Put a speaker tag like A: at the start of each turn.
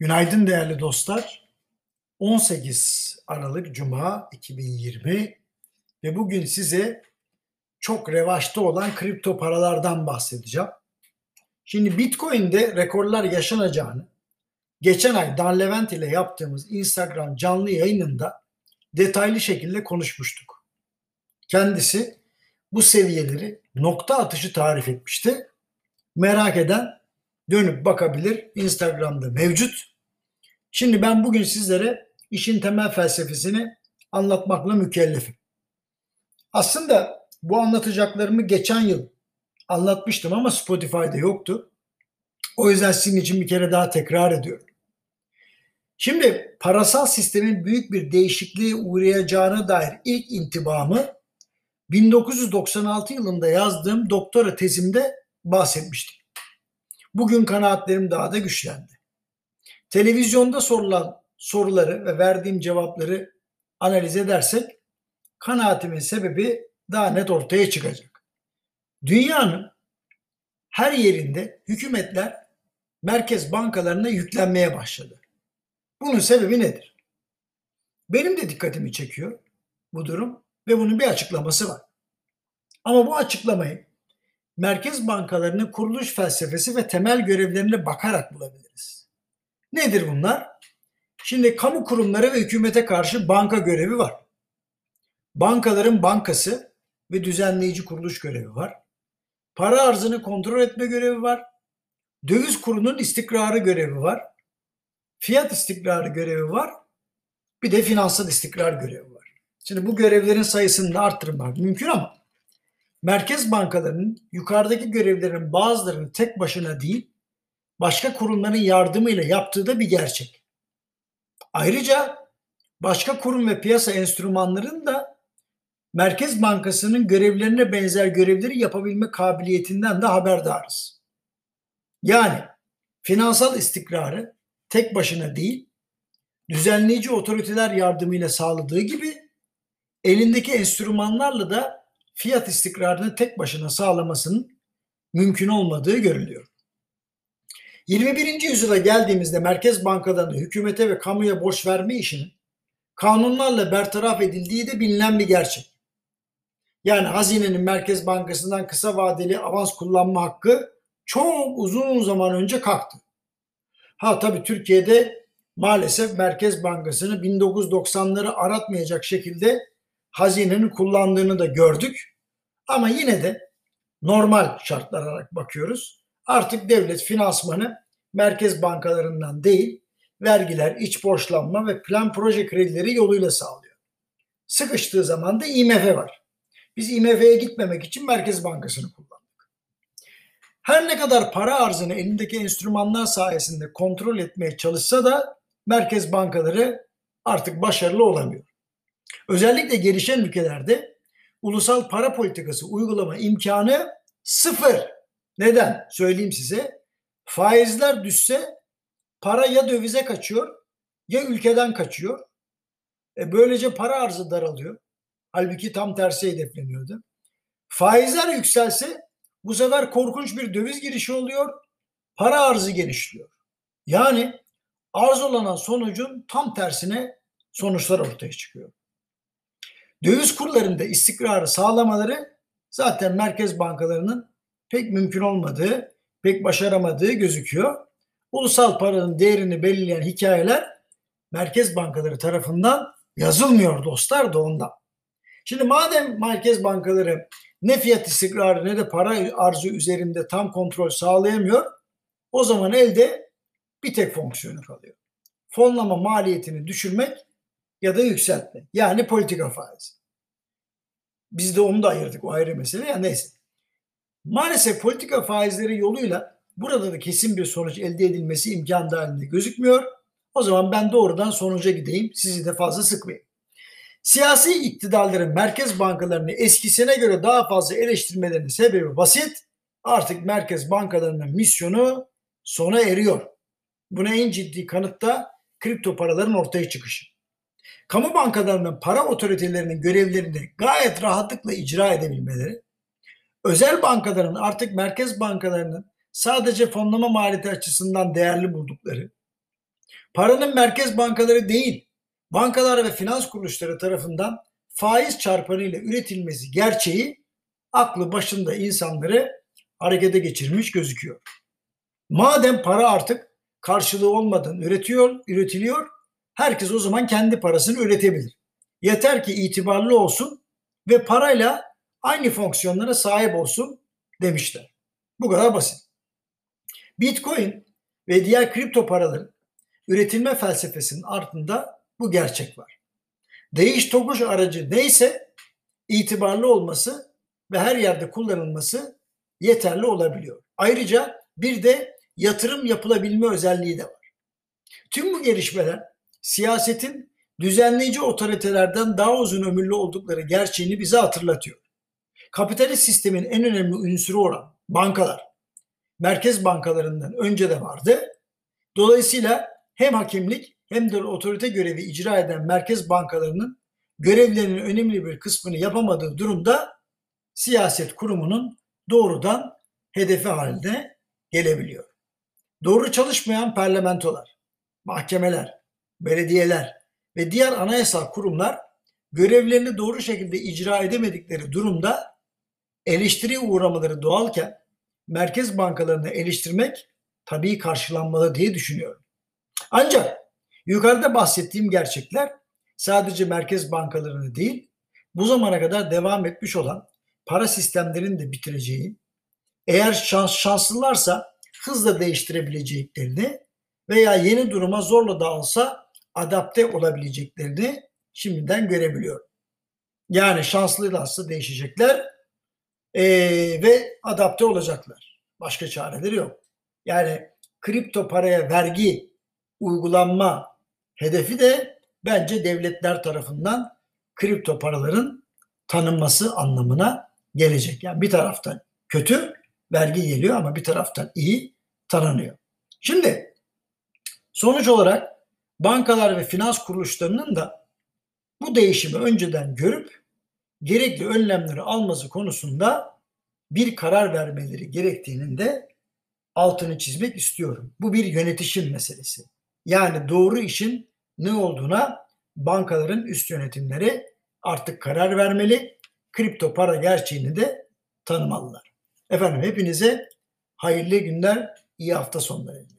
A: Günaydın değerli dostlar. 18 Aralık Cuma 2020 ve bugün size çok revaçta olan kripto paralardan bahsedeceğim. Şimdi Bitcoin'de rekorlar yaşanacağını geçen ay Dan Levent ile yaptığımız Instagram canlı yayınında detaylı şekilde konuşmuştuk. Kendisi bu seviyeleri nokta atışı tarif etmişti. Merak eden dönüp bakabilir. Instagram'da mevcut. Şimdi ben bugün sizlere işin temel felsefesini anlatmakla mükellefim. Aslında bu anlatacaklarımı geçen yıl anlatmıştım ama Spotify'da yoktu. O yüzden sizin için bir kere daha tekrar ediyorum. Şimdi parasal sistemin büyük bir değişikliğe uğrayacağına dair ilk intibamı 1996 yılında yazdığım doktora tezimde bahsetmiştim. Bugün kanaatlerim daha da güçlendi. Televizyonda sorulan soruları ve verdiğim cevapları analiz edersek kanaatimin sebebi daha net ortaya çıkacak. Dünyanın her yerinde hükümetler merkez bankalarına yüklenmeye başladı. Bunun sebebi nedir? Benim de dikkatimi çekiyor bu durum ve bunun bir açıklaması var. Ama bu açıklamayı merkez bankalarının kuruluş felsefesi ve temel görevlerine bakarak bulabiliriz. Nedir bunlar? Şimdi kamu kurumları ve hükümete karşı banka görevi var. Bankaların bankası ve düzenleyici kuruluş görevi var. Para arzını kontrol etme görevi var. Döviz kurunun istikrarı görevi var. Fiyat istikrarı görevi var. Bir de finansal istikrar görevi var. Şimdi bu görevlerin sayısını da arttırmak mümkün ama merkez bankalarının yukarıdaki görevlerin bazılarını tek başına değil, başka kurumların yardımıyla yaptığı da bir gerçek. Ayrıca başka kurum ve piyasa enstrümanlarının da Merkez Bankası'nın görevlerine benzer görevleri yapabilme kabiliyetinden de haberdarız. Yani finansal istikrarı tek başına değil, düzenleyici otoriteler yardımıyla sağladığı gibi elindeki enstrümanlarla da fiyat istikrarını tek başına sağlamasının mümkün olmadığı görülüyor. 21. yüzyıla geldiğimizde merkez bankalarının hükümete ve kamuya borç verme işinin kanunlarla bertaraf edildiği de bilinen bir gerçek. Yani hazinenin Merkez Bankası'ndan kısa vadeli avans kullanma hakkı çok uzun zaman önce kalktı. Ha tabii Türkiye'de maalesef Merkez Bankası'nı 1990'ları aratmayacak şekilde hazinenin kullandığını da gördük. Ama yine de normal şartlar olarak bakıyoruz. Artık devlet finansmanı merkez bankalarından değil, vergiler, iç borçlanma ve plan proje kredileri yoluyla sağlıyor. Sıkıştığı zaman da IMF var. Biz IMF'ye gitmemek için Merkez Bankası'nı kullandık. Her ne kadar para arzını elindeki enstrümanlar sayesinde kontrol etmeye çalışsa da merkez bankaları artık başarılı olamıyor. Özellikle gelişen ülkelerde ulusal para politikası uygulama imkanı sıfır. Neden? Söyleyeyim size. Faizler düşse para ya dövize kaçıyor ya ülkeden kaçıyor. E böylece para arzı daralıyor. Halbuki tam tersi hedefleniyordu. Faizler yükselse bu sefer korkunç bir döviz girişi oluyor. Para arzı genişliyor. Yani arz olanan sonucun tam tersine sonuçlar ortaya çıkıyor. Döviz kurlarında istikrarı sağlamaları zaten merkez bankalarının pek mümkün olmadığı, pek başaramadığı gözüküyor. Ulusal paranın değerini belirleyen hikayeler merkez bankaları tarafından yazılmıyor dostlar da ondan. Şimdi madem merkez bankaları ne fiyat istikrarı ne de para arzı üzerinde tam kontrol sağlayamıyor, o zaman elde bir tek fonksiyonu kalıyor. Fonlama maliyetini düşürmek ya da yükseltme. Yani politika faizi. Biz de onu da ayırdık o ayrı mesele ya neyse. Maalesef politika faizleri yoluyla burada da kesin bir sonuç elde edilmesi imkan dahilinde gözükmüyor. O zaman ben doğrudan sonuca gideyim. Sizi de fazla sıkmayayım. Siyasi iktidarların merkez bankalarını eskisine göre daha fazla eleştirmelerinin sebebi basit. Artık merkez bankalarının misyonu sona eriyor. Buna en ciddi kanıt da kripto paraların ortaya çıkışı kamu bankalarının para otoritelerinin görevlerini gayet rahatlıkla icra edebilmeleri, özel bankaların artık merkez bankalarının sadece fonlama maliyeti açısından değerli buldukları, Paranın merkez bankaları değil, bankalar ve finans kuruluşları tarafından faiz çarpanıyla üretilmesi gerçeği aklı başında insanları harekete geçirmiş gözüküyor. Madem para artık karşılığı olmadan üretiyor, üretiliyor, herkes o zaman kendi parasını üretebilir. Yeter ki itibarlı olsun ve parayla aynı fonksiyonlara sahip olsun demişler. Bu kadar basit. Bitcoin ve diğer kripto paraların üretilme felsefesinin ardında bu gerçek var. Değiş tokuş aracı neyse itibarlı olması ve her yerde kullanılması yeterli olabiliyor. Ayrıca bir de yatırım yapılabilme özelliği de var. Tüm bu gelişmeler siyasetin düzenleyici otoritelerden daha uzun ömürlü oldukları gerçeğini bize hatırlatıyor. Kapitalist sistemin en önemli unsuru olan bankalar, merkez bankalarından önce de vardı. Dolayısıyla hem hakimlik hem de otorite görevi icra eden merkez bankalarının görevlerinin önemli bir kısmını yapamadığı durumda siyaset kurumunun doğrudan hedefi haline gelebiliyor. Doğru çalışmayan parlamentolar, mahkemeler, belediyeler ve diğer anayasal kurumlar görevlerini doğru şekilde icra edemedikleri durumda eleştiri uğramaları doğalken merkez bankalarını eleştirmek tabii karşılanmalı diye düşünüyorum. Ancak yukarıda bahsettiğim gerçekler sadece merkez bankalarını değil, bu zamana kadar devam etmiş olan para sistemlerinin de bitireceği, eğer şans, şanslılarsa hızla değiştirebileceklerini veya yeni duruma zorla da olsa adapte olabileceklerini şimdiden görebiliyorum. Yani şanslılarsa değişecekler ee, ve adapte olacaklar. Başka çareleri yok. Yani kripto paraya vergi uygulanma hedefi de bence devletler tarafından kripto paraların tanınması anlamına gelecek. Yani bir taraftan kötü vergi geliyor ama bir taraftan iyi tanınıyor. Şimdi sonuç olarak bankalar ve finans kuruluşlarının da bu değişimi önceden görüp gerekli önlemleri alması konusunda bir karar vermeleri gerektiğinin de altını çizmek istiyorum. Bu bir yönetişim meselesi. Yani doğru işin ne olduğuna bankaların üst yönetimleri artık karar vermeli. Kripto para gerçeğini de tanımalılar. Efendim hepinize hayırlı günler, iyi hafta sonları.